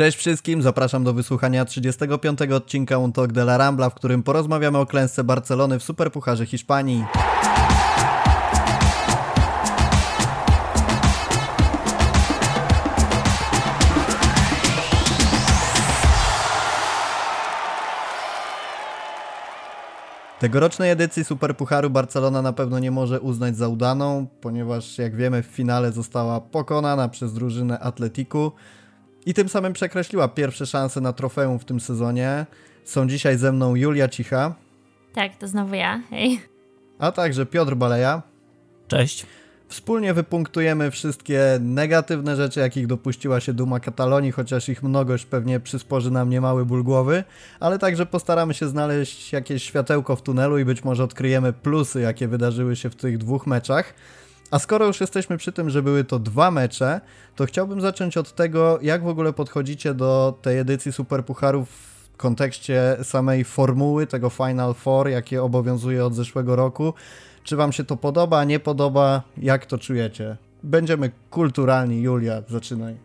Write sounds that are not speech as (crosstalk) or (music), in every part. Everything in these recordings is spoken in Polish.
Cześć wszystkim, zapraszam do wysłuchania 35. odcinka Un Talk de la Rambla, w którym porozmawiamy o klęsce Barcelony w Superpucharze Hiszpanii. Tegorocznej edycji Superpucharu Barcelona na pewno nie może uznać za udaną, ponieważ jak wiemy w finale została pokonana przez drużynę Atletiku i tym samym przekreśliła pierwsze szanse na trofeum w tym sezonie. Są dzisiaj ze mną Julia Cicha. Tak, to znowu ja. Hej. A także Piotr Baleja. Cześć. Wspólnie wypunktujemy wszystkie negatywne rzeczy, jakich dopuściła się Duma Katalonii, chociaż ich mnogość pewnie przysporzy nam niemały ból głowy, ale także postaramy się znaleźć jakieś światełko w tunelu i być może odkryjemy plusy, jakie wydarzyły się w tych dwóch meczach. A skoro już jesteśmy przy tym, że były to dwa mecze, to chciałbym zacząć od tego, jak w ogóle podchodzicie do tej edycji Superpucharów w kontekście samej formuły tego Final Four, jakie obowiązuje od zeszłego roku. Czy wam się to podoba, nie podoba? Jak to czujecie? Będziemy kulturalni. Julia, zaczynaj.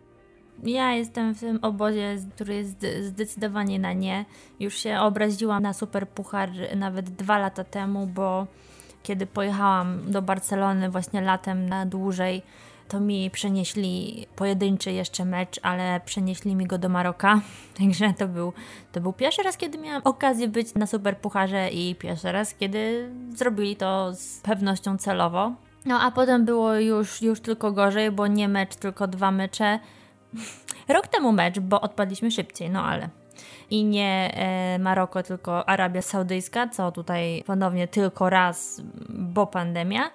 Ja jestem w tym obozie, który jest zdecydowanie na nie. Już się obraziłam na Super Puchar nawet dwa lata temu, bo kiedy pojechałam do Barcelony właśnie latem na dłużej, to mi przenieśli pojedynczy jeszcze mecz, ale przenieśli mi go do Maroka. (laughs) Także to był, to był pierwszy raz, kiedy miałam okazję być na Superpucharze i pierwszy raz, kiedy zrobili to z pewnością celowo. No a potem było już, już tylko gorzej, bo nie mecz, tylko dwa mecze. (laughs) Rok temu mecz, bo odpadliśmy szybciej, no ale i nie e, Maroko, tylko Arabia Saudyjska, co tutaj ponownie tylko raz, bo pandemia.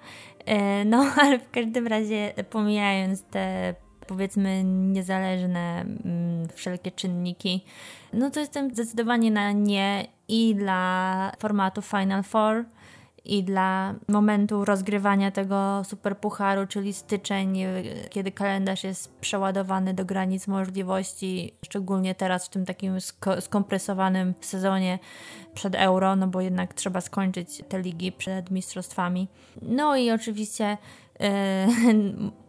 E, no, (laughs) ale w każdym razie, pomijając te powiedzmy niezależne mm, wszelkie czynniki, no to jestem zdecydowanie na nie i dla formatu Final Four, i dla momentu rozgrywania tego superpucharu, czyli styczeń, kiedy kalendarz jest przeładowany do granic możliwości, szczególnie teraz w tym takim skompresowanym sezonie przed euro, no bo jednak trzeba skończyć te ligi przed mistrzostwami. No i oczywiście yy,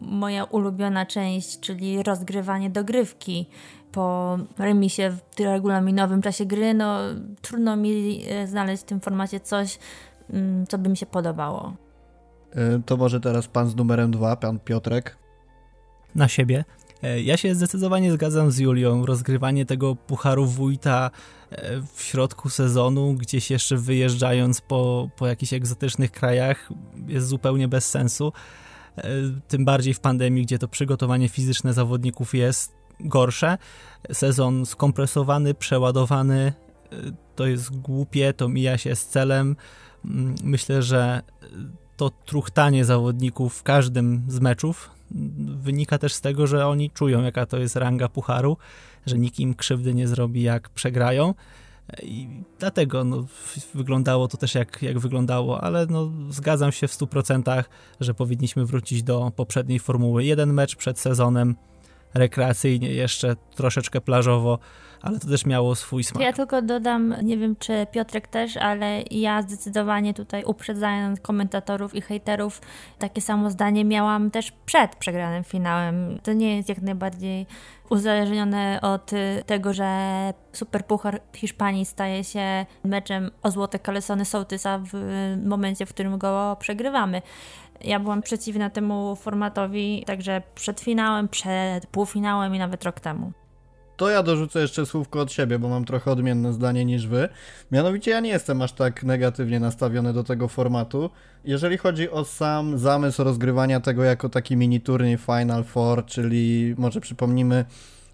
(laughs) moja ulubiona część, czyli rozgrywanie dogrywki po remisie w regulaminowym czasie gry, no trudno mi e, znaleźć w tym formacie coś, co by mi się podobało. E, to może teraz pan z numerem dwa, pan Piotrek. Na siebie. E, ja się zdecydowanie zgadzam z Julią. Rozgrywanie tego pucharu wójta e, w środku sezonu, gdzieś jeszcze wyjeżdżając po, po jakichś egzotycznych krajach, jest zupełnie bez sensu. Tym bardziej w pandemii, gdzie to przygotowanie fizyczne zawodników jest gorsze. Sezon skompresowany, przeładowany, to jest głupie, to mija się z celem. Mm, myślę, że to truchtanie zawodników w każdym z meczów wynika też z tego, że oni czują, jaka to jest ranga pucharu, że nikt im krzywdy nie zrobi, jak przegrają. I dlatego no, wyglądało to też jak, jak wyglądało, ale no, zgadzam się w 100%, że powinniśmy wrócić do poprzedniej formuły. Jeden mecz przed sezonem, rekreacyjnie, jeszcze troszeczkę plażowo, ale to też miało swój smak. Ja tylko dodam, nie wiem czy Piotrek też, ale ja zdecydowanie tutaj uprzedzając komentatorów i hejterów, takie samo zdanie miałam też przed przegranym finałem. To nie jest jak najbardziej uzależnione od tego, że Superpuchar Hiszpanii staje się meczem o złote kalesony Sołtysa w momencie, w którym go przegrywamy. Ja byłam przeciwna temu formatowi także przed finałem, przed półfinałem i nawet rok temu. To ja dorzucę jeszcze słówko od siebie, bo mam trochę odmienne zdanie niż wy. Mianowicie ja nie jestem aż tak negatywnie nastawiony do tego formatu. Jeżeli chodzi o sam zamysł rozgrywania tego jako taki mini turniej Final Four, czyli może przypomnimy,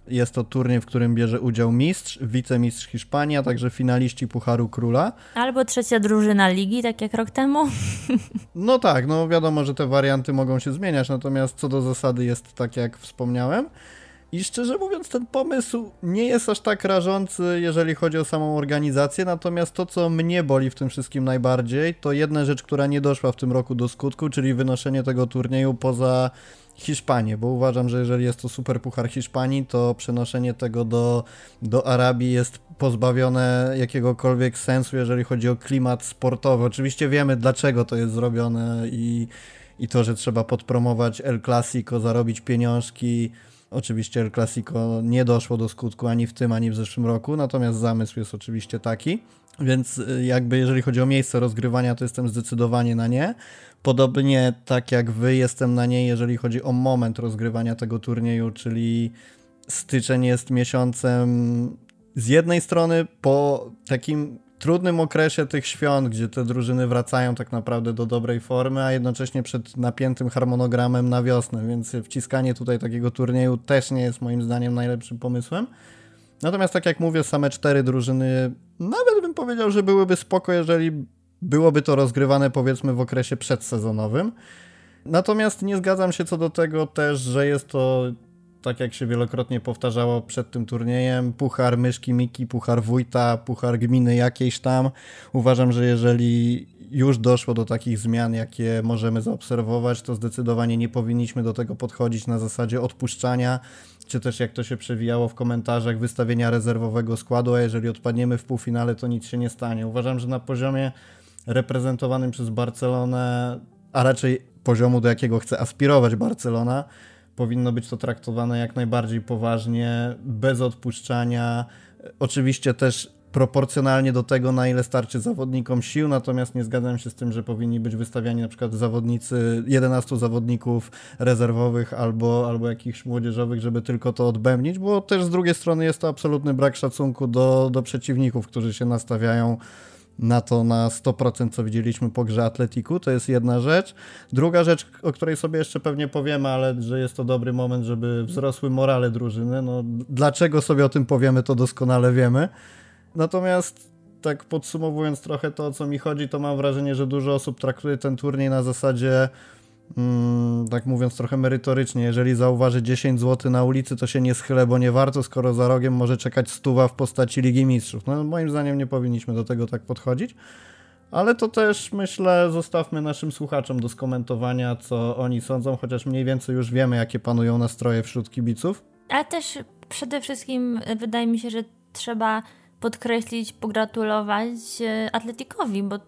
jest to turniej, w którym bierze udział mistrz, wicemistrz Hiszpanii, a także finaliści Pucharu Króla. Albo trzecia drużyna ligi, tak jak rok temu. (laughs) No tak, no wiadomo, że te warianty mogą się zmieniać, natomiast co do zasady jest tak, jak wspomniałem. I szczerze mówiąc, ten pomysł nie jest aż tak rażący, jeżeli chodzi o samą organizację, natomiast to, co mnie boli w tym wszystkim najbardziej, to jedna rzecz, która nie doszła w tym roku do skutku, czyli wynoszenie tego turnieju poza Hiszpanię, bo uważam, że jeżeli jest to super puchar Hiszpanii, to przenoszenie tego do, do Arabii jest pozbawione jakiegokolwiek sensu, jeżeli chodzi o klimat sportowy. Oczywiście wiemy, dlaczego to jest zrobione i, i to, że trzeba podpromować El Clasico, zarobić pieniążki, Oczywiście El Clasico nie doszło do skutku ani w tym, ani w zeszłym roku, natomiast zamysł jest oczywiście taki. Więc y, jakby jeżeli chodzi o miejsce rozgrywania, to jestem zdecydowanie na nie. Podobnie tak jak wy jestem na nie, jeżeli chodzi o moment rozgrywania tego turnieju, czyli styczeń jest miesiącem z jednej strony po takim trudnym okresie tych świąt, gdzie te drużyny wracają tak naprawdę do dobrej formy, a jednocześnie przed napiętym harmonogramem na wiosnę, więc wciskanie tutaj takiego turnieju też nie jest moim zdaniem najlepszym pomysłem. Natomiast tak jak mówię, same cztery drużyny, nawet bym powiedział, że byłyby spoko, jeżeli byłoby to rozgrywane powiedzmy w okresie przedsezonowym. Natomiast nie zgadzam się co do tego też, że jest to tak jak się wielokrotnie powtarzało przed tym turniejem, puchar myszki Miki, puchar wójta, puchar gminy jakiejś tam. Uważam, że jeżeli już doszło do takich zmian, jakie możemy zaobserwować, to zdecydowanie nie powinniśmy do tego podchodzić na zasadzie odpuszczania, czy też jak to się przewijało w komentarzach, wystawienia rezerwowego składu, a jeżeli odpadniemy w półfinale, to nic się nie stanie. Uważam, że na poziomie reprezentowanym przez Barcelonę, a raczej poziomu, do jakiego chce aspirować Barcelona, powinno być to traktowane jak najbardziej poważnie, bez odpuszczania. Oczywiście też proporcjonalnie do tego, na ile starczy zawodnikom sił, natomiast nie zgadzam się z tym, że powinni być wystawiani na przykład zawodnicy, 11 zawodników rezerwowych albo, albo jakichś młodzieżowych, żeby tylko to odbębnić, bo też z drugiej strony jest to absolutny brak szacunku do, do przeciwników, którzy się nastawiają na to na 100%, co widzieliśmy po grze Atletiku, to jest jedna rzecz. Druga rzecz, o której sobie jeszcze pewnie powiemy, ale że jest to dobry moment, żeby wzrosły morale drużyny. No, dlaczego sobie o tym powiemy, to doskonale wiemy. Natomiast tak podsumowując trochę to, o co mi chodzi, to mam wrażenie, że dużo osób traktuje ten turniej na zasadzie Mm, tak mówiąc trochę merytorycznie, jeżeli zauważy 10 zł na ulicy, to się nie schylę, bo nie warto, skoro za rogiem może czekać stuwa w postaci Ligi Mistrzów. No moim zdaniem nie powinniśmy do tego tak podchodzić. Ale to też myślę, zostawmy naszym słuchaczom do skomentowania, co oni sądzą, chociaż mniej więcej już wiemy, jakie panują nastroje wśród kibiców. Ale też przede wszystkim wydaje mi się, że trzeba podkreślić, pogratulować e, Atletikowi, bo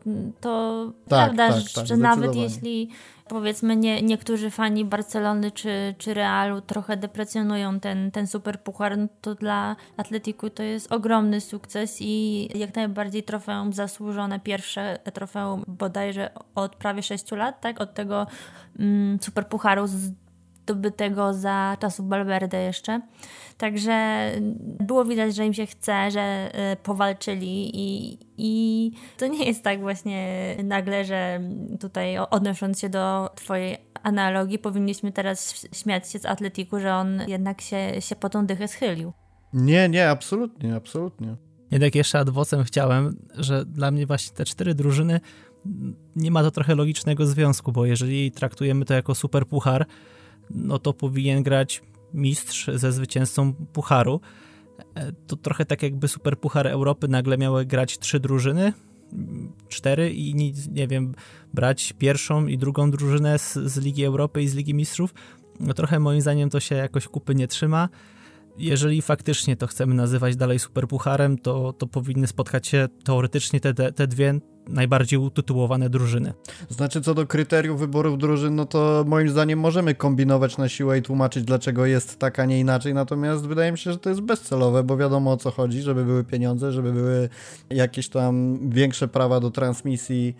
to tak, prawda, tak, tak, że nawet jeśli powiedzmy nie, niektórzy fani Barcelony czy, czy Realu trochę deprecjonują ten, ten super puchar, no to dla Atletiku to jest ogromny sukces i jak najbardziej trofeum zasłużone, pierwsze trofeum bodajże od prawie 6 lat, tak? Od tego mm, super pucharu zdobytego za czasów Balverde jeszcze. Także było widać, że im się chce, że y, powalczyli i, i to nie jest tak właśnie nagle, że tutaj odnosząc się do twojej analogii, powinniśmy teraz śmiać się z Atletiku, że on jednak się, się po tą dychę schylił. Nie, nie, absolutnie, absolutnie. Jednak jeszcze adwocem chciałem, że dla mnie właśnie te cztery drużyny nie ma to trochę logicznego związku, bo jeżeli traktujemy to jako super puchar, no to powinien grać mistrz ze zwycięzcą pucharu. E, to trochę tak jakby Super Puchar Europy nagle miały grać trzy drużyny, cztery i nic, nie wiem, brać pierwszą i drugą drużynę z, z Ligi Europy i z Ligi Mistrzów. No trochę moim zdaniem to się jakoś kupy nie trzyma. Jeżeli faktycznie to chcemy nazywać dalej superpucharem, to, to powinny spotkać się teoretycznie te, te dwie najbardziej utytułowane drużyny. Znaczy, co do kryteriów wyborów drużyn, no to moim zdaniem możemy kombinować na siłę i tłumaczyć, dlaczego jest tak, a nie inaczej. Natomiast wydaje mi się, że to jest bezcelowe, bo wiadomo o co chodzi, żeby były pieniądze, żeby były jakieś tam większe prawa do transmisji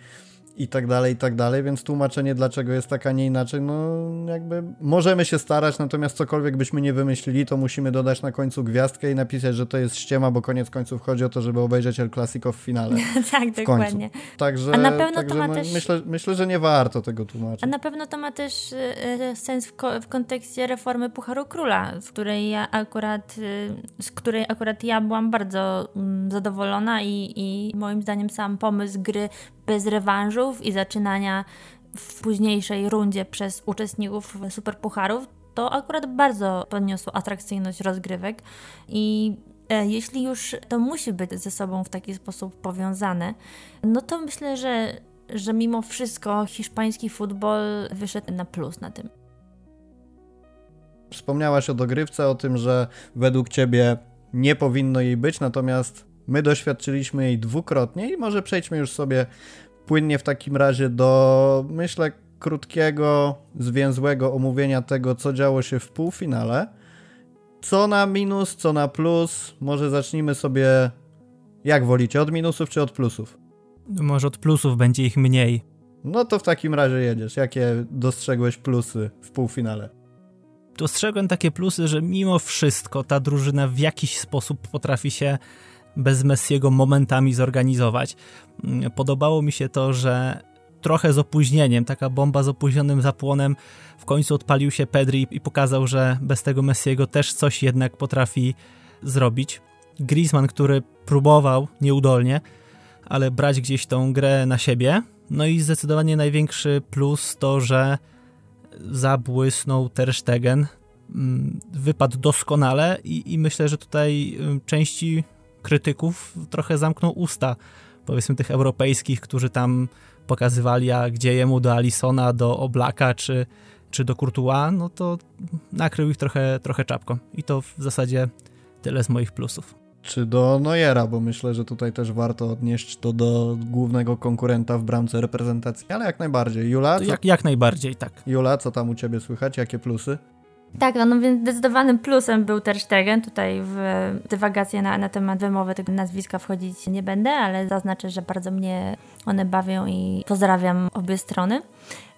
i tak dalej, i tak dalej, więc tłumaczenie dlaczego jest tak, a nie inaczej, no jakby możemy się starać, natomiast cokolwiek byśmy nie wymyślili, to musimy dodać na końcu gwiazdkę i napisać, że to jest ściema, bo koniec końców chodzi o to, żeby obejrzeć El Clasico w finale. (laughs) tak, w dokładnie. Także, a na pewno także to ma też... myślę, myślę, że nie warto tego tłumaczyć. A na pewno to ma też y, sens w, ko w kontekście reformy Pucharu Króla, w której ja akurat, y, z której akurat ja byłam bardzo y, zadowolona i, i moim zdaniem sam pomysł gry bez i zaczynania w późniejszej rundzie przez uczestników superpucharów, to akurat bardzo podniosło atrakcyjność rozgrywek i e, jeśli już to musi być ze sobą w taki sposób powiązane, no to myślę, że, że mimo wszystko hiszpański futbol wyszedł na plus na tym. Wspomniałaś o dogrywce, o tym, że według ciebie nie powinno jej być, natomiast My doświadczyliśmy jej dwukrotnie i może przejdźmy już sobie płynnie w takim razie do, myślę, krótkiego, zwięzłego omówienia tego, co działo się w półfinale. co na minus, co na plus? Może zacznijmy sobie, jak wolicie, od minusów czy od plusów? Może od plusów będzie ich mniej. No to w takim razie jedziesz. Jakie dostrzegłeś plusy w półfinale? Dostrzegłem takie plusy, że mimo wszystko ta drużyna w jakiś sposób potrafi się bez Messiego momentami zorganizować. Mm, podobało mi się to, że trochę z opóźnieniem, taka bomba z opóźnionym zapłonem, w końcu odpalił się Pedri i pokazał, że bez tego Messiego też coś jednak potrafi zrobić. Griezmann, który próbował nieudolnie, ale brać gdzieś tą grę na siebie. No i zdecydowanie największy plus to, że zabłysnął Ter Stegen. Mm, wypadł doskonale i, i myślę, że tutaj części krytyków trochę zamknął usta, powiedzmy tych europejskich, którzy tam pokazywali, jak dzieje mu do Alisona, do Oblaka czy, czy do Courtois, no to nakrył ich trochę, trochę czapką. I to w zasadzie tyle z moich plusów. Czy do Neuera, bo myślę, że tutaj też warto odnieść to do głównego konkurenta w bramce reprezentacji, ale jak najbardziej. Jula? Co... Jak, jak najbardziej, tak. Jula, co tam u ciebie słychać? Jakie plusy? Tak, no, no więc zdecydowanym plusem był Ter Stegen. Tutaj w dywagację na, na temat wymowy tego nazwiska wchodzić nie będę, ale zaznaczę, że bardzo mnie one bawią i pozdrawiam obie strony.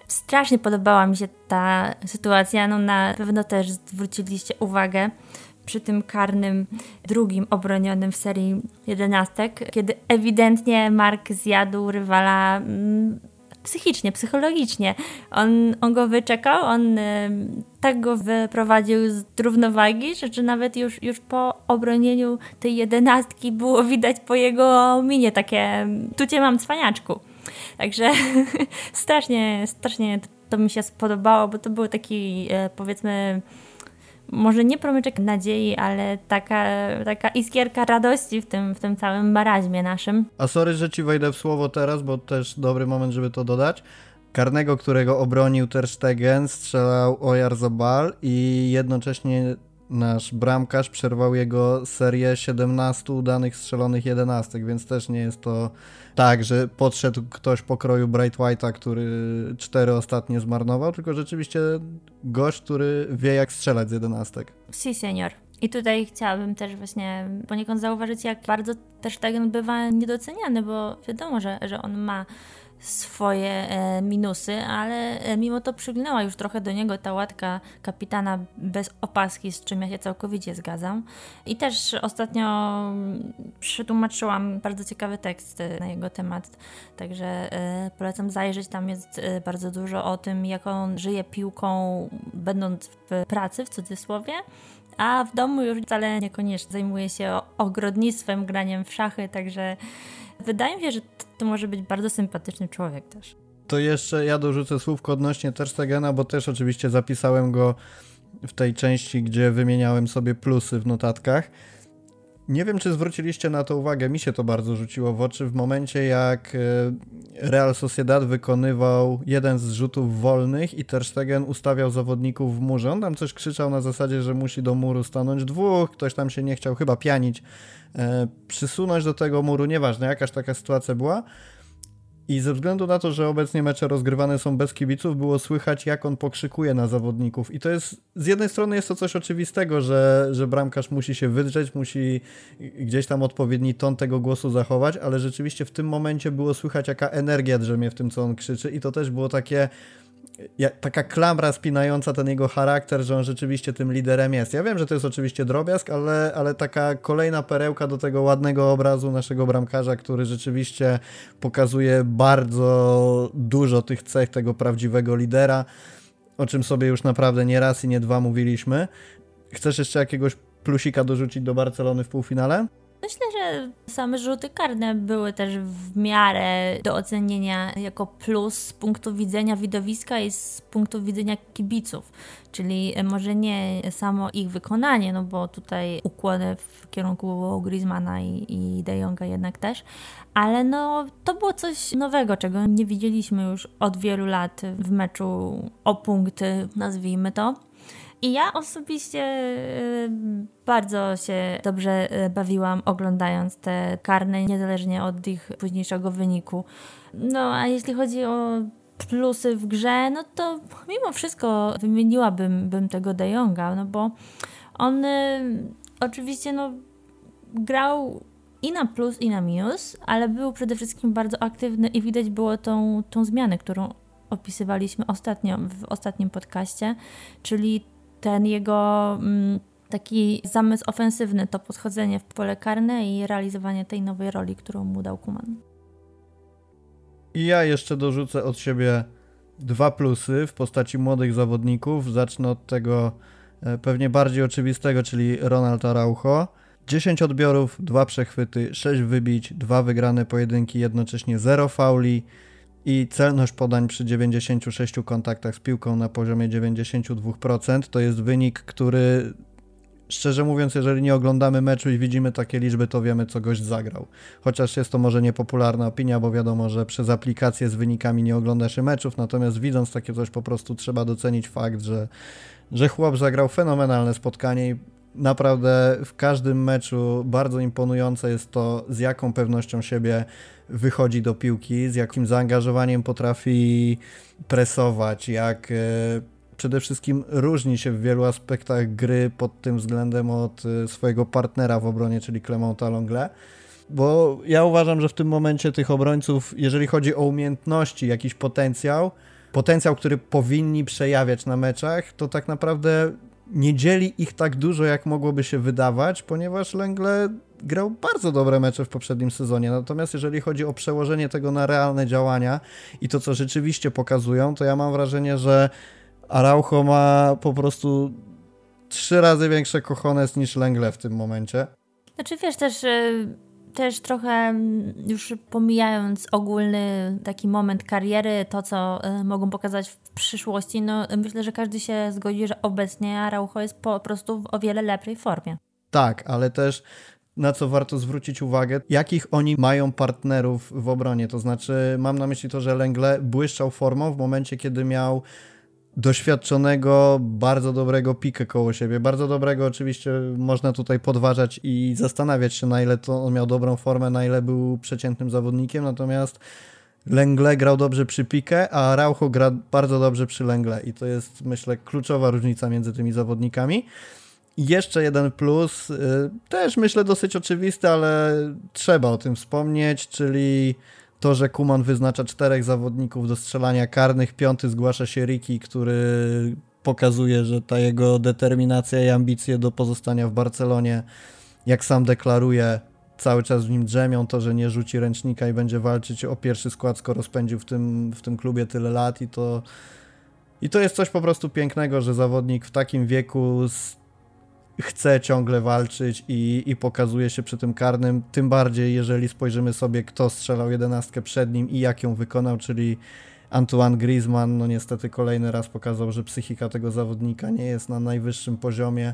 Strasznie podobała mi się ta sytuacja, no na pewno też zwróciliście uwagę przy tym karnym drugim obronionym w serii jedenastek, kiedy ewidentnie Mark zjadł rywala mm, psychicznie, psychologicznie. On, on go wyczekał, on tak go wyprowadził z równowagi, że, że nawet już, już po obronieniu tej jedenastki było widać po jego minie takie tu cię mam cwaniaczku. Także (laughs) strasznie, strasznie to mi się spodobało, bo to był taki e, powiedzmy może nie promyczek nadziei, ale taka, taka iskierka radości w tym, w tym całym maraźmie naszym. A sorry, że ci wejdę w słowo teraz, bo też dobry moment, żeby to dodać. Karnego, którego obronił Ter Stegen, strzelał Oyarzabal i jednocześnie nasz bramkarz przerwał jego serię 17 udanych strzelonych jedenastek, więc też nie jest to tak, że podszedł ktoś po kroju Bright White'a, który cztery ostatnie zmarnował, tylko rzeczywiście gość, który wie jak strzelać z jedenastek. Si, senior. I tutaj chciałabym też właśnie poniekąd zauważyć, jak bardzo też ten bywa niedoceniany, bo wiadomo, że, że on ma swoje e, minusy, ale e, mimo to przygnęła już trochę do niego ta łatka kapitana bez opaski, z czym ja się całkowicie zgadzam. I też ostatnio przetłumaczyłam bardzo ciekawy tekst e, na jego temat, także polecam zajrzeć. Tam jest bardzo dużo o tym, jak on żyje piłką, będąc w pracy, w cudzysłowie a w domu już wcale niekoniecznie zajmuje się ogrodnictwem, graniem w szachy, także wydaje mi się, że to może być bardzo sympatyczny człowiek też. To jeszcze ja dorzucę słówko odnośnie Terstegena, bo też oczywiście zapisałem go w tej części, gdzie wymieniałem sobie plusy w notatkach. Nie wiem, czy zwróciliście na to uwagę, mi się to bardzo rzuciło w oczy w momencie, jak e, Real Sociedad wykonywał jeden z rzutów wolnych i Ter Stegen ustawiał zawodników w murze. On tam coś krzyczał na zasadzie, że musi do muru stanąć dwóch, ktoś tam się nie chciał chyba pianić, e, przysunąć do tego muru, nieważne jakaż taka sytuacja była. I ze względu na to, że obecnie mecze rozgrywane są bez kibiców, było słychać, jak on pokrzykuje na zawodników. I to jest, z jednej strony jest to coś oczywistego, że, że bramkarz musi się wydrzeć, musi gdzieś tam odpowiedni ton tego głosu zachować, ale rzeczywiście w tym momencie było słychać, jaka energia drzemie w tym, co on krzyczy. I to też było takie taka klamra spinająca ten jego charakter, że on rzeczywiście tym liderem jest. Ja wiem, że to jest oczywiście drobiazg, ale, ale taka kolejna perełka do tego ładnego obrazu naszego bramkarza, który rzeczywiście pokazuje bardzo dużo tych cech tego prawdziwego lidera, o czym sobie już naprawdę nie raz i nie dwa mówiliśmy. Chcesz jeszcze jakiegoś plusika dorzucić do Barcelony w półfinale? Myślę, że same rzuty karne były też w miarę do ocenienia jako plus z punktu widzenia widowiska i z punktu widzenia kibiców. Czyli może nie samo ich wykonanie, no bo tutaj ukłony w kierunku Griezmana i, i De Jonga jednak też, ale no to było coś nowego, czego nie widzieliśmy już od wielu lat w meczu o punkty, nazwijmy to. I ja osobiście y, bardzo się dobrze y, bawiłam oglądając te karne, niezależnie od ich późniejszego wyniku. No a jeśli chodzi o plusy w grze, no to mimo wszystko wymieniłabym bym tego De Jonga, no bo On y, oczywiście no, grał i na plus, i na minus, ale był przede wszystkim bardzo aktywny i widać było tą, tą zmianę, którą opisywaliśmy ostatnio w ostatnim podcaście, czyli ten jego mm, taki zamysł ofensywny, to podchodzenie w pole karne i realizowanie tej nowej roli, którą mu dał Kuman. I ja jeszcze dorzucę od siebie dwa plusy w postaci młodych zawodników. Zacznę od tego e, pewnie bardziej oczywistego, czyli Ronald Araujo. 10 odbiorów, 2 przechwyty, 6 wybić, 2 wygrane pojedynki, jednocześnie 0 fauli i celność podań przy 96 kontaktach z piłką na poziomie 92%. To jest wynik, który szczerze mówiąc, jeżeli nie oglądamy meczu i widzimy takie liczby, to wiemy, co gość zagrał. Chociaż jest to może niepopularna opinia, bo wiadomo, że przez aplikację z wynikami nie ogląda się meczów, natomiast widząc takie coś, po prostu trzeba docenić fakt, że, że chłop zagrał fenomenalne spotkanie i naprawdę w każdym meczu bardzo imponujące jest to, z jaką pewnością siebie wychodzi do piłki, z jakim zaangażowaniem potrafi presować, jak e, przede wszystkim różni się w wielu aspektach gry pod tym względem od e, swojego partnera w obronie, czyli Clemonta Longle. Bo ja uważam, że w tym momencie tych obrońców, jeżeli chodzi o umiejętności, jakiś potencjał, potencjał, który powinni przejawiać na meczach, to tak naprawdę nie dzieli ich tak dużo, jak mogłoby się wydawać, ponieważ Lengle grał bardzo dobre mecze w poprzednim sezonie. Natomiast jeżeli chodzi o przełożenie tego na realne działania i to, co rzeczywiście pokazują, to ja mam wrażenie, że Araujo ma po prostu trzy razy większe kochones niż Lengle w tym momencie. Znaczy wiesz, też y, też trochę mm, już pomijając ogólny taki moment kariery, to co y, mogą pokazać w przyszłości, no myślę, że każdy się zgodzi, że obecnie Araujo jest po prostu w o wiele lepszej formie. Tak, ale też na co warto zwrócić uwagę, jakich oni mają partnerów w obronie. To znaczy, mam na myśli to, że Lengle błyszczał formą w momencie, kiedy miał doświadczonego, bardzo dobrego pikę koło siebie. Bardzo dobrego oczywiście można tutaj podważać i zastanawiać się, na ile to on miał dobrą formę, na ile był przeciętnym zawodnikiem, natomiast Lengle grał dobrze przy pikę, a Raucho gra bardzo dobrze przy Lengle i to jest, myślę, kluczowa różnica między tymi zawodnikami. I jeszcze jeden plus, y, też myślę dosyć oczywisty, ale trzeba o tym wspomnieć, czyli to, że Kuman wyznacza czterech zawodników do strzelania karnych, piąty zgłasza się Riki, który pokazuje, że ta jego determinacja i ambicje do pozostania w Barcelonie, jak sam deklaruje, cały czas w nim drzemią, to, że nie rzuci ręcznika i będzie walczyć o pierwszy skład, skoro spędził w tym, w tym klubie tyle lat i to i to jest coś po prostu pięknego, że zawodnik w takim wieku z chce ciągle walczyć i, i pokazuje się przy tym karnym, tym bardziej jeżeli spojrzymy sobie, kto strzelał jedenastkę przed nim i jak ją wykonał, czyli Antoine Griezmann, no niestety kolejny raz pokazał, że psychika tego zawodnika nie jest na najwyższym poziomie.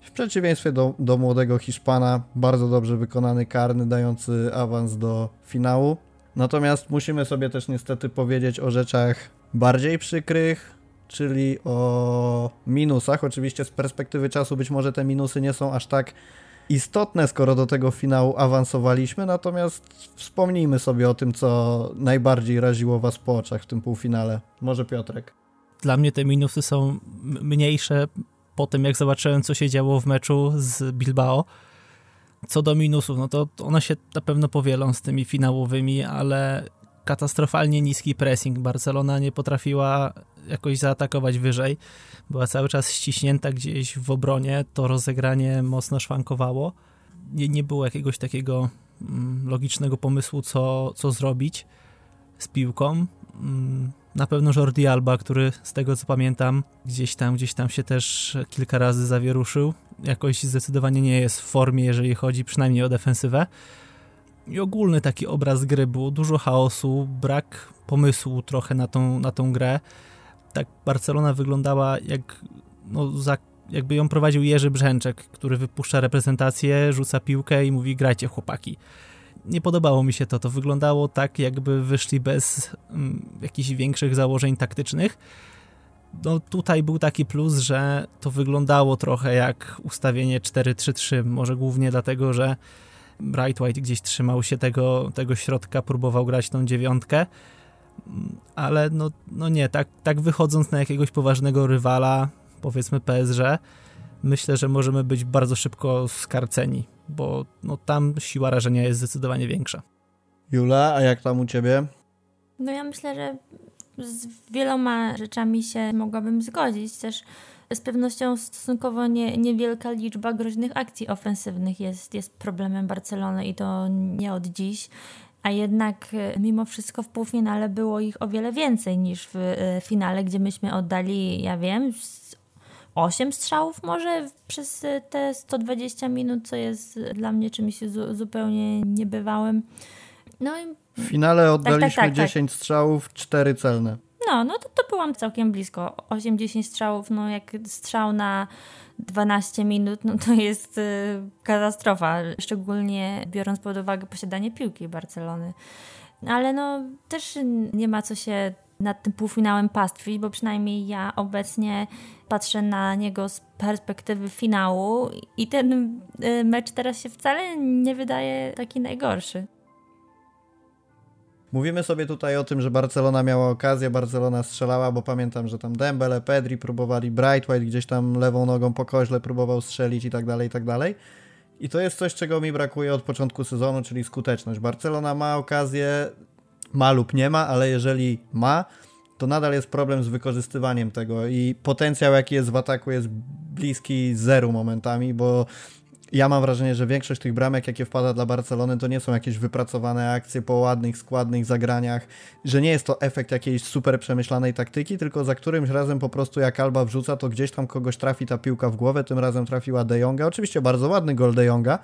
W przeciwieństwie do, do młodego Hiszpana, bardzo dobrze wykonany karny, dający awans do finału. Natomiast musimy sobie też niestety powiedzieć o rzeczach bardziej przykrych, czyli o minusach. Oczywiście z perspektywy czasu być może te minusy nie są aż tak istotne, skoro do tego finału awansowaliśmy, natomiast wspomnijmy sobie o tym, co najbardziej raziło Was po oczach w tym półfinale. Może Piotrek? Dla mnie te minusy są mniejsze po tym, jak zobaczyłem, co się działo w meczu z Bilbao. Co do minusów, no to one się na pewno powielą z tymi finałowymi, ale katastrofalnie niski pressing. Barcelona nie potrafiła jakoś zaatakować wyżej. Była cały czas ściśnięta gdzieś w obronie, to rozegranie mocno szwankowało. Nie, nie było jakiegoś takiego mm, logicznego pomysłu, co, co zrobić z piłką. Mm, na pewno Jordi Alba, który z tego co pamiętam, gdzieś tam, gdzieś tam się też kilka razy zawieruszył. Jakoś zdecydowanie nie jest w formie, jeżeli chodzi przynajmniej o defensywę. I ogólny taki obraz gry było dużo chaosu, brak pomysłu trochę na tą, na tą grę tak Barcelona wyglądała jak no, za, jakby ją prowadził Jerzy Brzęczek, który wypuszcza reprezentację, rzuca piłkę i mówi grajcie chłopaki. Nie podobało mi się to, to wyglądało tak jakby wyszli bez mm, jakichś większych założeń taktycznych. No tutaj był taki plus, że to wyglądało trochę jak ustawienie 4-3-3, może głównie dlatego, że Bright White gdzieś trzymał się tego, tego środka, próbował grać tą dziewiątkę, ale no, no nie, tak, tak wychodząc na jakiegoś poważnego rywala, powiedzmy PSG, myślę, że możemy być bardzo szybko skarceni, bo no, tam siła rażenia jest zdecydowanie większa. Jula, a jak tam u ciebie? No ja myślę, że z wieloma rzeczami się mogłabym zgodzić. Też z pewnością stosunkowo nie, niewielka liczba groźnych akcji ofensywnych jest, jest problemem Barcelony i to nie od dziś. A jednak e, mimo wszystko w półfinale było ich o wiele więcej niż w e, finale, gdzie myśmy oddali, ja wiem, 8 strzałów może przez e, te 120 minut, co jest dla mnie czymś zupełnie niebywałym. No i... W finale oddaliśmy tak, tak, tak, 10 tak. strzałów, 4 celne. No, no to, to byłam całkiem blisko. 8-10 strzałów, no jak strzał na 12 minut, no to jest y, katastrofa, szczególnie biorąc pod uwagę posiadanie piłki Barcelony. Ale no też nie ma co się nad tym półfinałem pastwić, bo przynajmniej ja obecnie patrzę na niego z perspektywy finału i ten y, mecz teraz się wcale nie wydaje taki najgorszy. Mówimy sobie tutaj o tym, że Barcelona miała okazję, Barcelona strzelała, bo pamiętam, że tam Dembele, Pedri próbowali, Brightwhite gdzieś tam lewą nogą po koźle próbował strzelić i tak dalej, i tak dalej. I to jest coś, czego mi brakuje od początku sezonu, czyli skuteczność. Barcelona ma okazję, ma lub nie ma, ale jeżeli ma, to nadal jest problem z wykorzystywaniem tego i potencjał, jaki jest w ataku, jest bliski zeru momentami, bo ja mam wrażenie, że większość tych bramek, jakie wpada dla Barcelony, to nie są jakieś wypracowane akcje po ładnych, składnych zagraniach, że nie jest to efekt jakiejś super przemyślanej taktyki, tylko za którymś razem po prostu jak Alba wrzuca, to gdzieś tam kogoś trafi ta piłka w głowę, tym razem trafiła De Jonga. Oczywiście bardzo ładny gol De Jonga,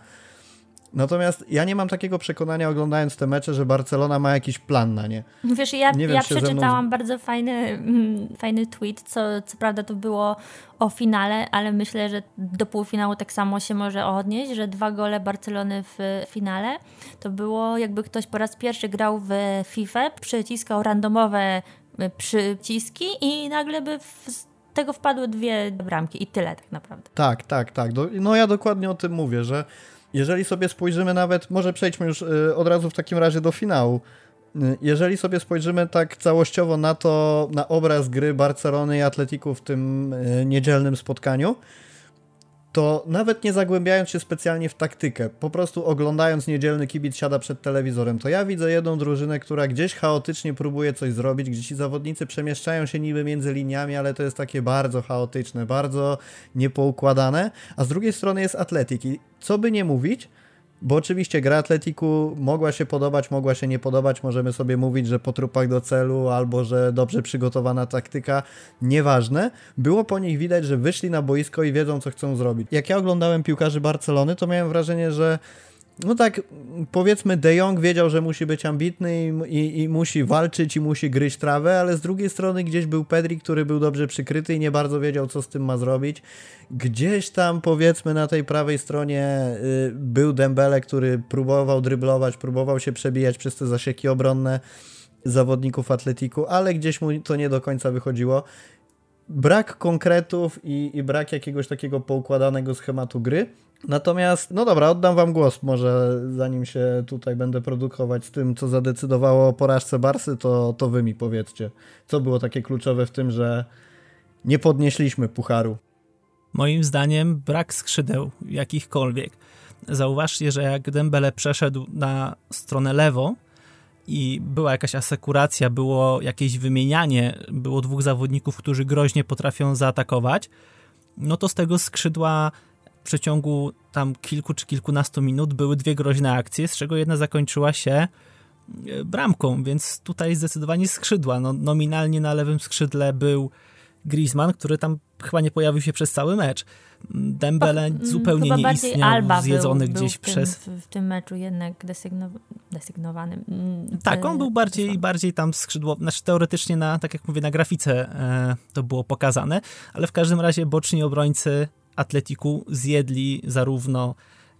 Natomiast ja nie mam takiego przekonania oglądając te mecze, że Barcelona ma jakiś plan na nie. Wiesz, ja, nie wiem, ja przeczytałam mną... bardzo fajny, mm, fajny tweet, co, co prawda to było o finale, ale myślę, że do półfinału tak samo się może odnieść, że dwa gole Barcelony w finale to było jakby ktoś po raz pierwszy grał w FIFA, przyciskał randomowe y, przyciski i nagle by z tego wpadły dwie bramki i tyle tak naprawdę. Tak, tak, tak. No ja dokładnie o tym mówię, że jeżeli sobie spojrzymy nawet, może przejdźmy już y, od razu w takim razie do finału. Y, jeżeli sobie spojrzymy tak całościowo na to, na obraz gry Barcelony i Atletiku w tym y, niedzielnym spotkaniu, to nawet nie zagłębiając się specjalnie w taktykę, po prostu oglądając niedzielny kibic siada przed telewizorem, to ja widzę jedną drużynę, która gdzieś chaotycznie próbuje coś zrobić, gdzie ci zawodnicy przemieszczają się niby między liniami, ale to jest takie bardzo chaotyczne, bardzo niepoukładane, a z drugiej strony jest Atletik i co by nie mówić, bo oczywiście gra Atletiku mogła się podobać, mogła się nie podobać. Możemy sobie mówić, że po trupach do celu albo że dobrze przygotowana taktyka. Nieważne. Było po nich widać, że wyszli na boisko i wiedzą, co chcą zrobić. Jak ja oglądałem piłkarzy Barcelony, to miałem wrażenie, że no tak, powiedzmy, De Jong wiedział, że musi być ambitny i, i, i, musi walczyć i musi gryźć trawę, ale z drugiej strony gdzieś był Pedri, który był dobrze przykryty i nie bardzo wiedział, co z tym ma zrobić. Gdzieś tam, powiedzmy, na tej prawej stronie y, był Dembele, który próbował dryblować, próbował się przebijać przez te zasieki obronne zawodników Atletiku, ale gdzieś mu to nie do końca wychodziło. Brak konkretów i, i brak jakiegoś takiego poukładanego schematu gry. Natomiast, no dobra, oddam wam głos może, zanim się tutaj będę produkować z tym, co zadecydowało o porażce Barsy, to, to wy mi powiedzcie. Co było takie kluczowe w tym, że nie podnieśliśmy pucharu? Moim zdaniem brak skrzydeł jakichkolwiek. Zauważcie, że jak Dembele przeszedł na stronę lewą i była jakaś asekuracja, było jakieś wymienianie, było dwóch zawodników, którzy groźnie potrafią zaatakować, no to z tego skrzydła przeciągu tam kilku czy kilkunastu minut były dwie groźne akcje, z czego jedna zakończyła się e, bramką, więc tutaj zdecydowanie skrzydła. No, nominalnie na lewym skrzydle był Griezmann, który tam chyba nie pojawił się przez cały mecz. Dembele mm, zupełnie nie istniał, Alba zjedzony był, gdzieś był w tym, przez... W, w, tym meczu jednak desygnow... desygnowany. Mm, tak, on był bardziej, bardziej tam skrzydło, znaczy teoretycznie na, tak jak mówię, na grafice e, to było pokazane, ale w każdym razie boczni obrońcy Atletiku zjedli zarówno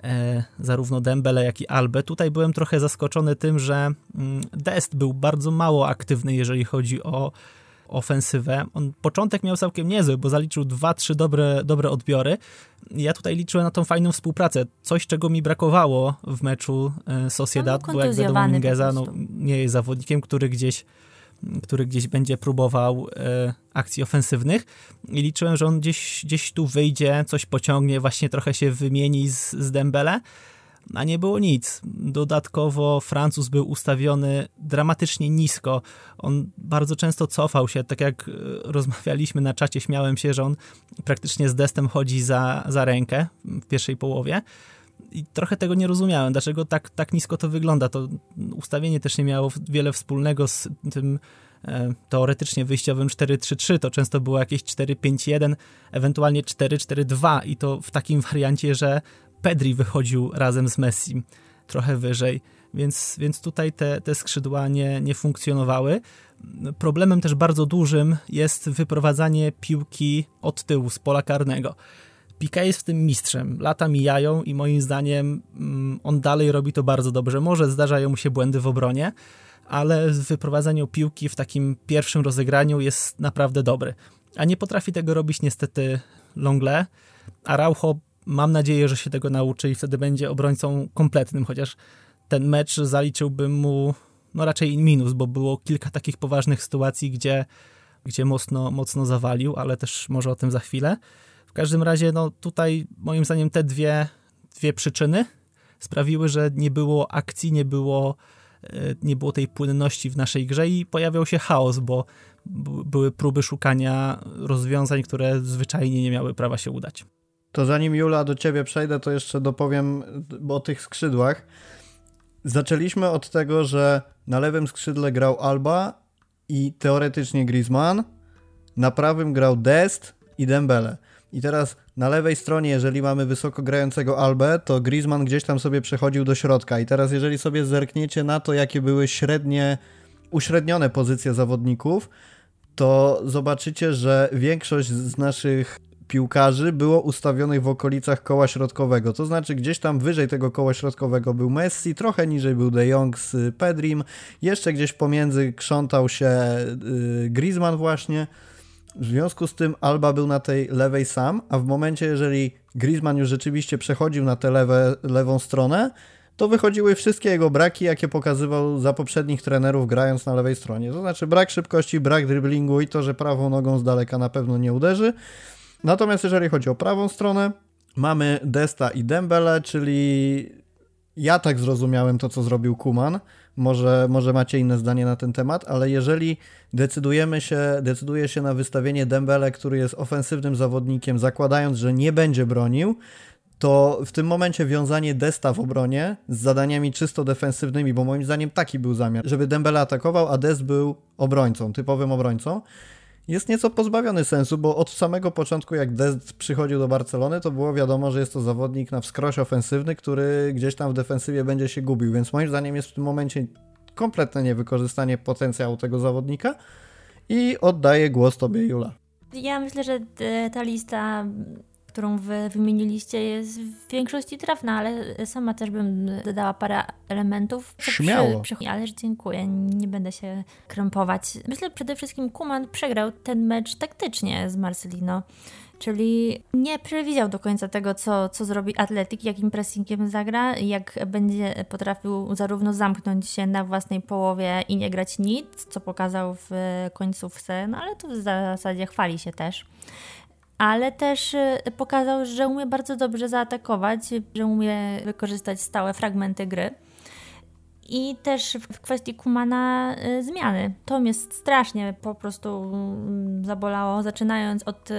e, zarówno Dembele, jak i Albę. Tutaj byłem trochę zaskoczony tym, że mm, Dest był bardzo mało aktywny, jeżeli chodzi o ofensywę. On początek miał całkiem niezły, bo zaliczył dwa, trzy dobre, dobre odbiory. Ja tutaj liczyłem na tą fajną współpracę. Coś, czego mi brakowało w meczu e, Sociedad, bo jak wiadomo Mingeza no, nie jest zawodnikiem, który gdzieś który gdzieś będzie próbował e, akcji ofensywnych i liczyłem, że on gdzieś, gdzieś tu wyjdzie, coś pociągnie, właśnie trochę się wymieni z, z Dembele, a nie było nic. Dodatkowo Francuz był ustawiony dramatycznie nisko. On bardzo często cofał się, tak jak e, rozmawialiśmy na czacie, śmiałem się, że on praktycznie z destem chodzi za, za rękę w pierwszej połowie. I trochę tego nie rozumiałem, dlaczego tak, tak nisko to wygląda. To ustawienie też nie miało wiele wspólnego z tym e, teoretycznie wyjściowym 4-3-3. To często było jakieś 4-5-1, ewentualnie 4-4-2 i to w takim (laughs) wariancie, że Pedri wychodził razem z Messi trochę wyżej, więc, więc tutaj te, te skrzydła nie, nie funkcjonowały. Problemem też bardzo dużym jest wyprowadzanie piłki od tyłu, z pola karnego. Piqué jest w tym mistrzem. Lata mijają i moim zdaniem mm, on dalej robi to bardzo dobrze. Może zdarzają mu się błędy w obronie, ale w wyprowadzaniu piłki w takim pierwszym rozegraniu jest naprawdę dobry. A nie potrafi tego robić niestety Longle. Araujo mam nadzieję, że się tego nauczy i wtedy będzie obrońcą kompletnym, chociaż ten mecz zaliczyłbym mu no raczej minus, bo było kilka takich poważnych sytuacji, gdzie, gdzie mocno, mocno zawalił, ale też może o tym za chwilę. W każdym razie, no tutaj moim zdaniem te dwie, dwie przyczyny sprawiły, że nie było akcji, nie było, e, nie było tej płynności w naszej grze i pojawiał się chaos, bo były próby szukania rozwiązań, które zwyczajnie nie miały prawa się udać. To zanim Jula do ciebie przejdę, to jeszcze dopowiem o tych skrzydłach. Zaczęliśmy od tego, że na lewym skrzydle grał Alba i teoretycznie Griezmann, na prawym grał Dest i Dembele. I teraz na lewej stronie, jeżeli mamy wysoko grającego Albę, to Griezmann gdzieś tam sobie przechodził do środka. I teraz jeżeli sobie zerkniecie na to, jakie były średnie, uśrednione pozycje zawodników, to zobaczycie, że większość z naszych piłkarzy było ustawionych w okolicach koła środkowego. To znaczy gdzieś tam wyżej tego koła środkowego był Messi, trochę niżej był De Jong z Pedrim, jeszcze gdzieś pomiędzy krzątał się yy, Griezmann właśnie. W związku z tym Alba był na tej lewej sam, a w momencie, jeżeli Griezmann już rzeczywiście przechodził na tę lewą stronę, to wychodziły wszystkie jego braki, jakie pokazywał za poprzednich trenerów grając na lewej stronie. To znaczy brak szybkości, brak driblingu i to, że prawą nogą z daleka na pewno nie uderzy. Natomiast jeżeli chodzi o prawą stronę, mamy Desta i Dembele, czyli ja tak zrozumiałem to, co zrobił Kuman. Może, może macie inne zdanie na ten temat, ale jeżeli decydujemy się, decyduje się na wystawienie Dembele, który jest ofensywnym zawodnikiem, zakładając, że nie będzie bronił, to w tym momencie wiązanie Desta w obronie z zadaniami czysto defensywnymi, bo moim zdaniem taki był zamiar, żeby Dembele atakował, a Dest był obrońcą, typowym obrońcą, jest nieco pozbawiony sensu, bo od samego początku, jak Dest przychodził do Barcelony, to było wiadomo, że jest to zawodnik na wskroś ofensywny, który gdzieś tam w defensywie będzie się gubił, więc moim zdaniem jest w tym momencie kompletne niewykorzystanie potencjału tego zawodnika i oddaję głos Tobie, Jula. Ja myślę, że ta lista którą wy wymieniliście, jest w większości trafna, ale sama też bym dodała parę elementów. Śmiało. Przy, przy, ależ dziękuję, nie będę się krępować. Myślę przede wszystkim Kuman przegrał ten mecz taktycznie z Marcelino. Czyli nie przewidział do końca tego, co, co zrobi Atletik, jakim pressingiem zagra, jak będzie potrafił zarówno zamknąć się na własnej połowie i nie grać nic, co pokazał w końcówce, no ale to w zasadzie chwali się też ale też y, pokazał, że umie bardzo dobrze zaatakować, że umie wykorzystać stałe fragmenty gry. I też w kwestii Kumana y, zmiany. To mnie strasznie po prostu mm, zabolało, zaczynając od y,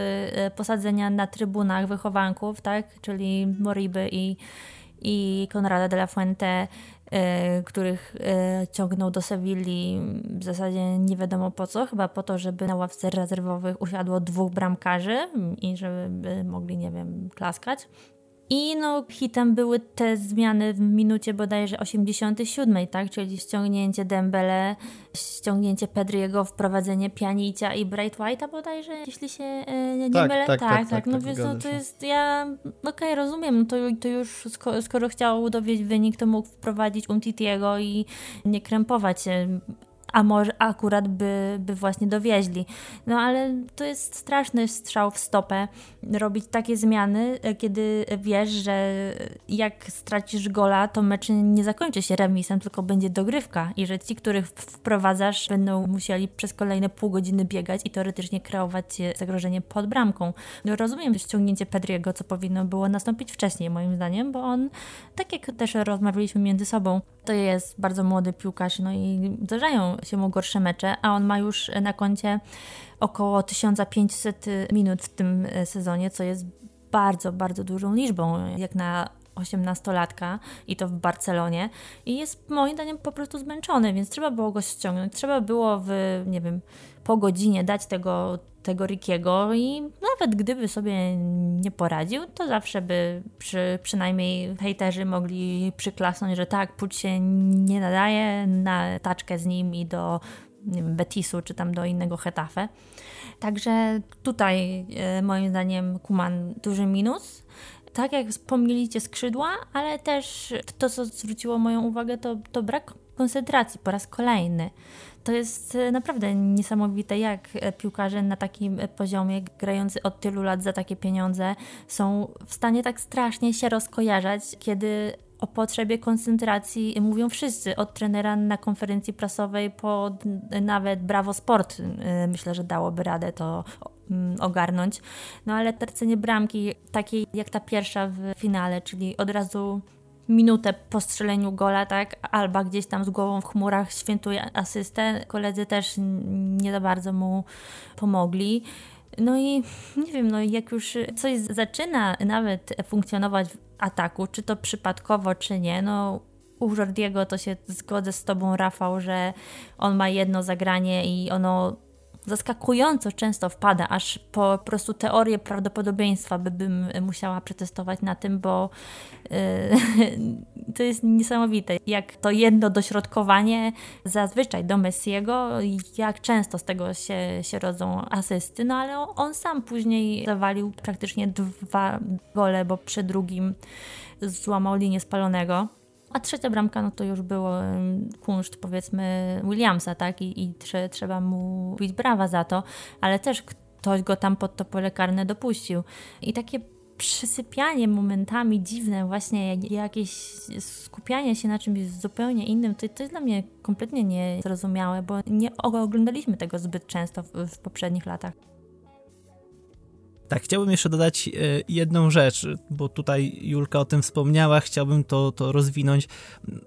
posadzenia na trybunach wychowanków, tak? czyli Moriby i, i Conrada de la Fuente których e, ciągnął do Sewilli w zasadzie nie wiadomo po co, chyba po to, żeby na ławce rezerwowych usiadło dwóch bramkarzy i żeby mogli, nie wiem, klaskać. I no, hitem były te zmiany w minucie bodajże 87, tak? Czyli ściągnięcie Dembele, ściągnięcie Pedriego, wprowadzenie Pianicia i Bright White'a bodajże, jeśli się e, nie tak, mylę. Tak, tak, tak, tak. No tak, więc no, to jest, ja, okej, okay, rozumiem, no to, to już skoro, skoro chciał dowieść wynik, to mógł wprowadzić Umtitiego i nie krępować się a może akurat by, by właśnie dowieźli. No ale to jest straszny strzał w stopę robić takie zmiany, kiedy wiesz, że jak stracisz gola, to mecz nie zakończy się remisem, tylko będzie dogrywka i że ci, których wprowadzasz, będą musieli przez kolejne pół godziny biegać i teoretycznie kreować zagrożenie pod bramką. No, rozumiem ściągnięcie Pedriego, co powinno było nastąpić wcześniej, moim zdaniem, bo on, tak jak też rozmawialiśmy między sobą, to jest bardzo młody piłkarz, no i zdarzają się mu gorsze mecze, a on ma już na koncie około 1500 minut w tym sezonie, co jest bardzo, bardzo dużą liczbą, jak na 18-latka i to w Barcelonie i jest moim zdaniem po prostu zmęczony, więc trzeba było go ściągnąć. Trzeba było w, nie wiem, po godzinie dać tego, tego Rickiego i nawet gdyby sobie nie poradził, to zawsze by przy, przynajmniej hejterzy mogli przyklasnąć, że tak, Puć się nie nadaje na taczkę z nim i do wiem, Betisu czy tam do innego Hetafe. Także tutaj e, moim zdaniem Kuman duży minus tak jak wspomnieliście, skrzydła, ale też to, co zwróciło moją uwagę, to, to brak koncentracji po raz kolejny. To jest e, naprawdę niesamowite, jak e, piłkarze na takim poziomie, grający od tylu lat za takie pieniądze, są w stanie tak strasznie się rozkojarzać, kiedy o potrzebie koncentracji mówią wszyscy, od trenera na konferencji prasowej po nawet Bravo Sport. E, myślę, że dałoby radę to ogarnąć. No ale tracenie bramki, takiej jak ta pierwsza w finale, czyli od razu minutę po strzeleniu gola, tak, Alba gdzieś tam z głową w chmurach świętuje asystę. Koledzy też nie za bardzo mu pomogli. No i nie wiem, no jak już coś zaczyna nawet funkcjonować w ataku, czy to przypadkowo, czy nie, no u Jordiego to się zgodzę z tobą, Rafał, że on ma jedno zagranie i ono zaskakująco często wpada, aż po prostu teorię prawdopodobieństwa by bym musiała przetestować na tym, bo yy, (laughs) to jest niesamowite, jak to jedno dośrodkowanie zazwyczaj do Messiego, jak często z tego się, się rodzą asysty, no ale on sam później zawalił praktycznie dwa gole, bo przy drugim złamał linię spalonego. A trzecia bramka, no to już było kunszt, powiedzmy, Williamsa, tak? I, i trze, trzeba mu bić brawa za to, ale też ktoś go tam pod to pole karne dopuścił. I takie przysypianie momentami dziwne, właśnie jakieś skupianie się na czymś zupełnie innym, to, to jest dla mnie kompletnie niezrozumiałe, bo nie oglądaliśmy tego zbyt często w, w poprzednich latach. Tak, chciałbym jeszcze dodać e, jedną rzecz, bo tutaj Julka o tym wspomniała, chciałbym to, to rozwinąć.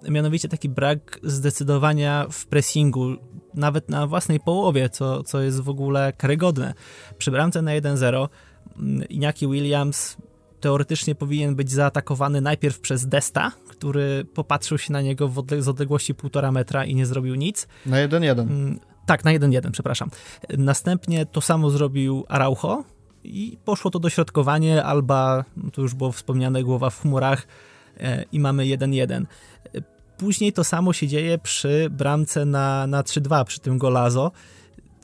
Mianowicie taki brak zdecydowania w pressingu, nawet na własnej połowie, co, co jest w ogóle karygodne. Przy bramce na 1-0 mm, Iñaki Williams teoretycznie powinien być zaatakowany najpierw przez Desta, który popatrzył się na niego z odległości półtora metra i nie zrobił nic. Na 1-1. Mm, tak, na 1-1, przepraszam. Następnie to samo zrobił Araujo, i poszło to dośrodkowanie, Alba, to już było wspomniane, głowa w chmurach e, i mamy 1-1. Później to samo się dzieje przy bramce na, na 3-2, przy tym golazo.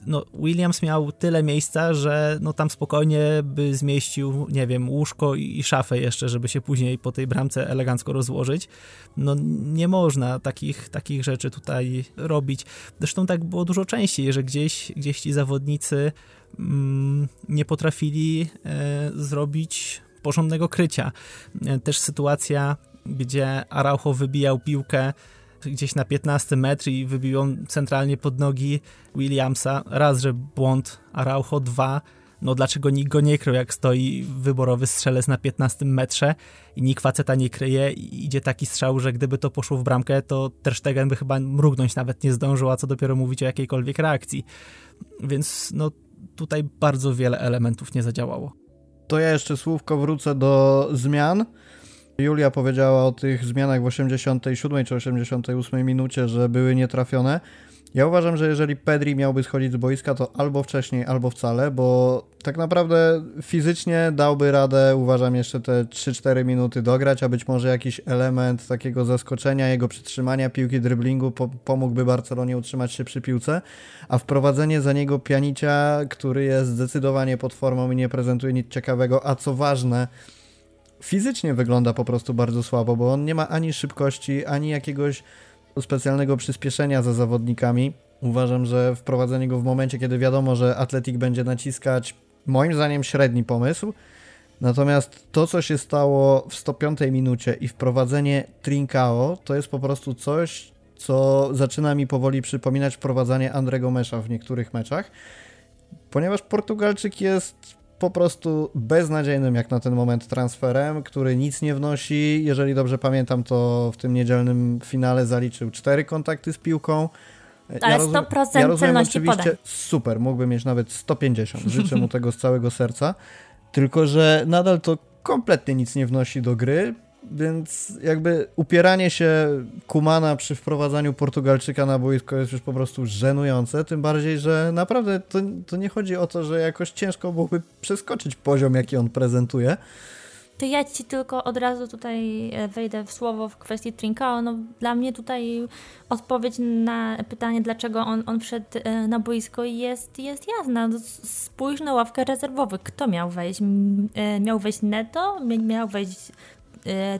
No, Williams miał tyle miejsca, że no, tam spokojnie by zmieścił, nie wiem, łóżko i, i szafę jeszcze, żeby się później po tej bramce elegancko rozłożyć. No nie można takich, takich rzeczy tutaj robić. Zresztą tak było dużo częściej, że gdzieś, gdzieś ci zawodnicy Mm, nie potrafili e, zrobić porządnego krycia. E, też sytuacja, gdzie Araujo wybijał piłkę gdzieś na 15 metr i wybił ją centralnie pod nogi Williamsa. Raz, że błąd Araujo, dwa, no dlaczego nikt go nie krył, jak stoi wyborowy strzelec na 15 metrze i nikt faceta nie kryje i idzie taki strzał, że gdyby to poszło w bramkę, to Ter Stegen by chyba mrugnąć nawet nie zdążył, a co dopiero mówić o jakiejkolwiek reakcji. Więc no tutaj bardzo wiele elementów nie zadziałało. To ja jeszcze słówko wrócę do zmian. Julia powiedziała o tych zmianach w 87 czy 88 minucie, że były nietrafione. Ja uważam, że jeżeli Pedri miałby schodzić z boiska, to albo wcześniej, albo wcale, bo tak naprawdę fizycznie dałby radę, uważam, jeszcze te 3-4 minuty dograć, a być może jakiś element takiego zaskoczenia, jego przytrzymania piłki, dryblingu po pomógłby Barcelonie utrzymać się przy piłce, a wprowadzenie za niego Pianicia, który jest zdecydowanie pod formą i nie prezentuje nic ciekawego, a co ważne, fizycznie wygląda po prostu bardzo słabo, bo on nie ma ani szybkości, ani jakiegoś specjalnego przyspieszenia za zawodnikami. Uważam, że wprowadzenie go w momencie, kiedy wiadomo, że Atletik będzie naciskać, moim zdaniem średni pomysł. Natomiast to, co się stało w 105 minucie i wprowadzenie Trincao, to jest po prostu coś, co zaczyna mi powoli przypominać wprowadzanie Andrego Mesza w niektórych meczach, ponieważ Portugalczyk jest po prostu beznadziejnym jak na ten moment transferem, który nic nie wnosi. Jeżeli dobrze pamiętam, to w tym niedzielnym finale zaliczył cztery kontakty z piłką. Ale ja 100% rozum, ja rozumiem oczywiście, podań. Super, mógłby mieć nawet 150. Życzę mu tego z całego serca. Tylko, że nadal to kompletnie nic nie wnosi do gry. Więc jakby upieranie się Kumana przy wprowadzaniu Portugalczyka na boisko jest już po prostu żenujące, tym bardziej, że naprawdę to, to nie chodzi o to, że jakoś ciężko byłoby przeskoczyć poziom, jaki on prezentuje. To ja ci tylko od razu tutaj e, wejdę w słowo w kwestii Trincao. No, dla mnie tutaj odpowiedź na pytanie, dlaczego on, on wszedł e, na boisko jest, jest jasna. No, spójrz na ławkę rezerwowych. Kto miał wejść? E, miał wejść Neto? Miał wejść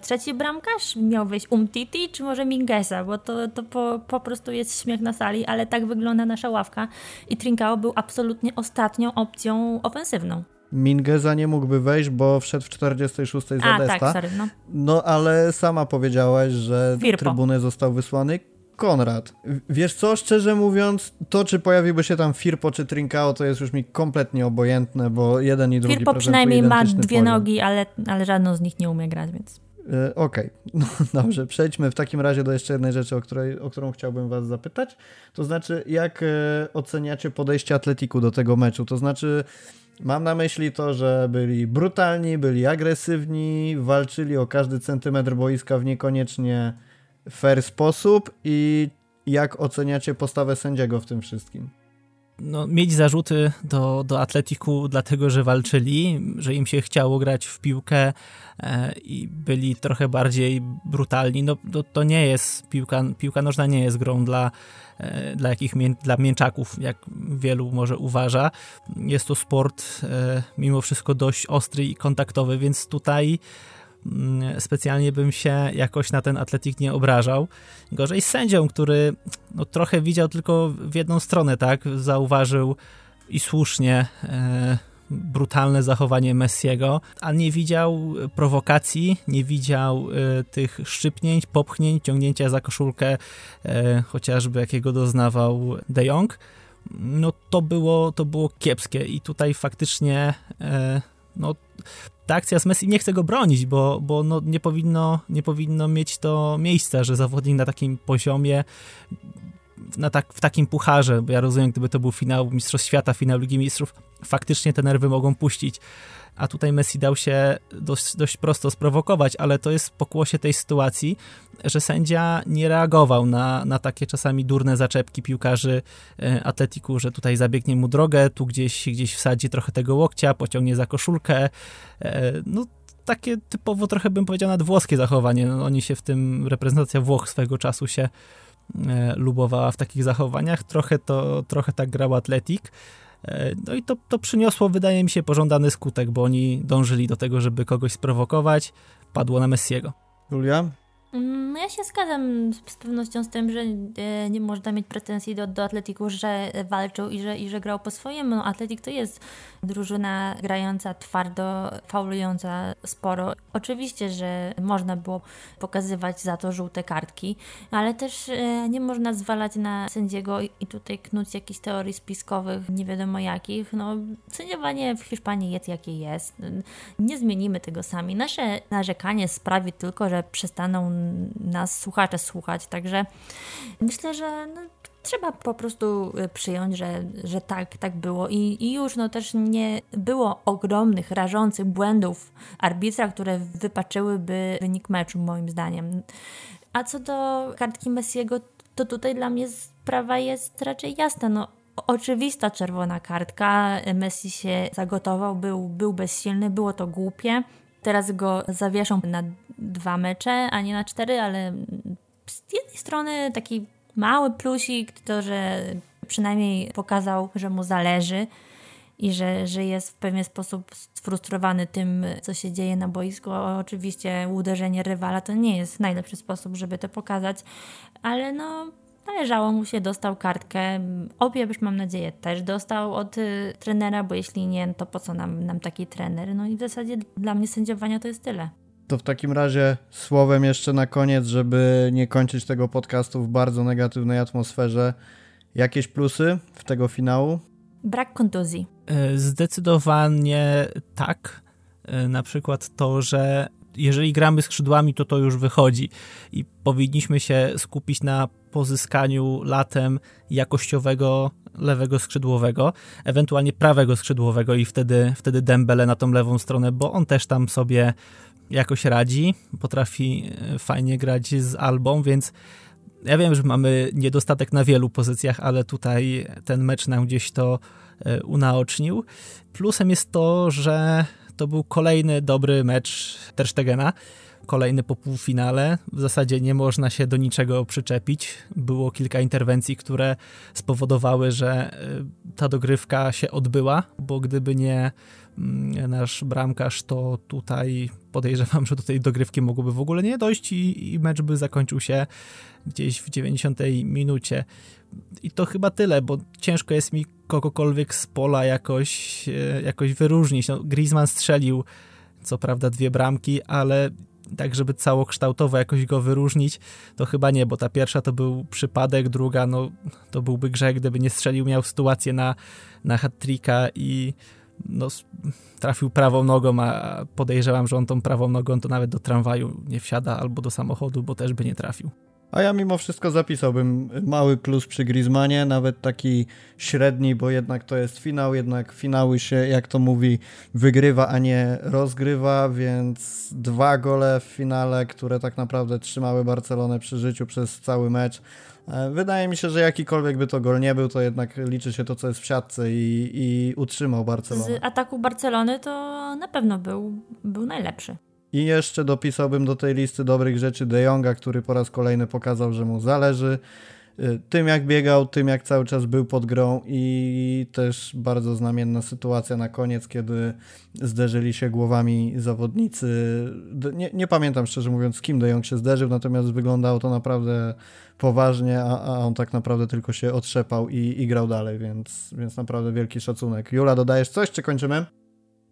trzeci bramkarz miał wejść Umtiti czy może Mingesa, bo to, to po, po prostu jest śmiech na sali, ale tak wygląda nasza ławka i Trincao był absolutnie ostatnią opcją ofensywną. Mingeza nie mógłby wejść, bo wszedł w 46 za A, Desta. tak, sorry, no. no ale sama powiedziałaś, że Firpo. trybunę został wysłany Konrad. Wiesz co, szczerze mówiąc, to czy pojawiłby się tam Firpo czy Trincao, to jest już mi kompletnie obojętne, bo jeden i drugi Firpo przynajmniej ma dwie poziom. nogi, ale, ale żadną z nich nie umie grać, więc... Yy, Okej, okay. (laughs) no, dobrze, przejdźmy w takim razie do jeszcze jednej rzeczy, o, której, o którą chciałbym was zapytać. To znaczy, jak e, oceniacie podejście Atletiku do tego meczu? To znaczy, mam na myśli to, że byli brutalni, byli agresywni, walczyli o każdy centymetr boiska w niekoniecznie fair sposób i jak oceniacie postawę sędziego w tym wszystkim? No, mieć zarzuty do, do Atletiku, dlatego że walczyli, że im się chciało grać w piłkę e, i byli trochę bardziej brutalni. No, to, to nie jest piłka, piłka nożna nie jest grą dla, e, dla, jakich, dla mięczaków, jak wielu może uważa. Jest to sport e, mimo wszystko dość ostry i kontaktowy, więc tutaj specjalnie bym się jakoś na ten atletik nie obrażał. Gorzej z sędzią, który no, trochę widział tylko w jedną stronę, tak? Zauważył i słusznie e, brutalne zachowanie Messiego, a nie widział prowokacji, nie widział e, tych szczypnięć, popchnięć, ciągnięcia za koszulkę, e, chociażby jakiego doznawał De Jong. No to było, to było kiepskie i tutaj faktycznie e, no ta akcja z Messi, nie chcę go bronić, bo, bo no nie, powinno, nie powinno mieć to miejsca, że zawodnik na takim poziomie na tak, w takim pucharze, bo ja rozumiem, gdyby to był finał Mistrzostw Świata, finał Ligi Mistrzów, faktycznie te nerwy mogą puścić. A tutaj Messi dał się dość, dość prosto sprowokować, ale to jest pokłosie tej sytuacji, że sędzia nie reagował na, na takie czasami durne zaczepki piłkarzy e, Atletiku, że tutaj zabiegnie mu drogę, tu gdzieś, gdzieś wsadzi trochę tego łokcia, pociągnie za koszulkę. E, no, takie typowo trochę bym powiedział nadwłoskie zachowanie. No, oni się w tym, reprezentacja Włoch swego czasu się lubowała w takich zachowaniach. Trochę to, trochę tak grał Atletik. E, no i to, to przyniosło, wydaje mi się, pożądany skutek, bo oni dążyli do tego, żeby kogoś sprowokować. Padło na Messiego. Julia? Mm, no ja się zgadzam z pewnością z tym, że e, nie można mieć pretensji do, do Atletiku, że walczył i że, i że grał po swojemu. No, Atletik to jest drużyna grająca twardo, faulująca sporo. Oczywiście, że można było pokazywać za to żółte kartki, ale też e, nie można zwalać na sędziego i tutaj knuć jakichś teorii spiskowych, nie wiadomo jakich. No, sędziowanie w Hiszpanii jest jakie jest. Nie zmienimy tego sami. Nasze narzekanie sprawi tylko, że przestaną nas słuchacze słuchać. Także myślę, że no, trzeba po prostu y, przyjąć, że, że tak, tak było I, i już no też nie było ogromnych, rażących błędów arbitra, które wypaczyłyby wynik meczu moim zdaniem. A co do kartki Messiego, to tutaj dla mnie sprawa jest raczej jasna. No, oczywista czerwona kartka. Messi się zagotował, był, był bezsilny, było to głupie. Teraz go zawieszą na dwa mecze, a nie na cztery, ale z jednej strony taki mały plusik, to że przynajmniej pokazał, że mu zależy i że, że jest w pewien sposób sfrustrowany tym, co się dzieje na boisku. Oczywiście uderzenie rywala to nie jest najlepszy sposób, żeby to pokazać, ale no należało mu się, dostał kartkę. Obie mam nadzieję, też dostał od y, trenera, bo jeśli nie, to po co nam, nam taki trener? No i w zasadzie dla mnie sędziowania to jest tyle. To w takim razie słowem jeszcze na koniec, żeby nie kończyć tego podcastu w bardzo negatywnej atmosferze. Jakieś plusy w tego finału? Brak kontuzji. E, zdecydowanie tak. E, na przykład to, że jeżeli gramy skrzydłami, to to już wychodzi i powinniśmy się skupić na pozyskaniu latem jakościowego lewego skrzydłowego, ewentualnie prawego skrzydłowego i wtedy, wtedy Dembele na tą lewą stronę, bo on też tam sobie jakoś radzi, potrafi e, fajnie grać z Albą, więc ja wiem, że mamy niedostatek na wielu pozycjach, ale tutaj ten mecz nam gdzieś to e, unaocznił. Plusem jest to, że to był kolejny dobry mecz Terstegena, kolejny po półfinale. W zasadzie nie można się do niczego przyczepić. Było kilka interwencji, które spowodowały, że e, ta dogrywka się odbyła, bo gdyby nie mm, nasz bramkarz, to tutaj podejrzewam, że do tej dogrywki mogłoby w ogóle nie dojść i, i mecz by zakończył się gdzieś w 90 minucie. I to chyba tyle, bo ciężko jest mi kogokolwiek z pola jakoś, e, jakoś wyróżnić. No, Griezmann strzelił co prawda dwie bramki, ale tak, żeby całokształtowo jakoś go wyróżnić, to chyba nie, bo ta pierwsza to był przypadek, druga no to byłby grzech, gdyby nie strzelił, miał sytuację na, na hat-tricka i no, trafił prawą nogą, a podejrzewam, że on tą prawą nogą to nawet do tramwaju nie wsiada albo do samochodu, bo też by nie trafił. A ja mimo wszystko zapisałbym mały plus przy Griezmanie, nawet taki średni, bo jednak to jest finał, jednak finały się, jak to mówi, wygrywa, a nie rozgrywa, więc dwa gole w finale, które tak naprawdę trzymały Barcelonę przy życiu przez cały mecz. E, wydaje mi się, że jakikolwiek by to gol nie był, to jednak liczy się to, co jest w siatce i, i utrzymał Barcelonę. Z ataku Barcelony to na pewno był, był najlepszy. I jeszcze dopisałbym do tej listy dobrych rzeczy De Jonga, który po raz kolejny pokazał, że mu zależy. Y, tym jak biegał, tym jak cały czas był pod grą i też bardzo znamienna sytuacja na koniec, kiedy zderzyli się głowami zawodnicy. Nie, nie pamiętam szczerze mówiąc z kim De Jong się zderzył, natomiast wyglądało to naprawdę poważnie, a, a on tak naprawdę tylko się otrzepał i, i grał dalej, więc, więc naprawdę wielki szacunek. Jula, dodajesz coś, czy kończymy?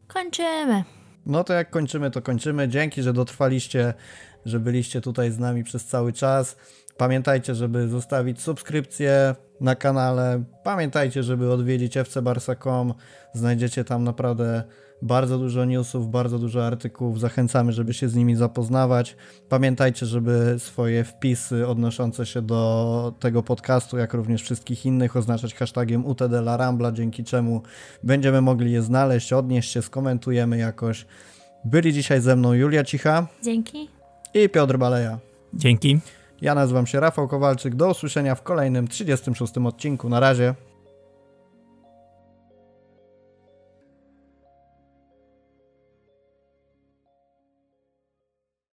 Kończymy. No to jak kończymy, to kończymy. Dzięki, że dotrwaliście, że byliście tutaj z nami przez cały czas. Pamiętajcie, żeby zostawić subskrypcję na kanale. Pamiętajcie, żeby odwiedzić fcbarsa.com. Znajdziecie tam naprawdę bardzo dużo newsów, bardzo dużo artykułów. Zachęcamy, żeby się z nimi zapoznawać. Pamiętajcie, żeby swoje wpisy odnoszące się do tego podcastu, jak również wszystkich innych, oznaczać hashtagiem UTDLarambla, dzięki czemu będziemy mogli je znaleźć, odnieść się, skomentujemy jakoś. Byli dzisiaj ze mną Julia Cicha. Dzięki. I Piotr Baleja. Dzięki. Ja nazywam się Rafał Kowalczyk. Do usłyszenia w kolejnym 36 odcinku. Na razie.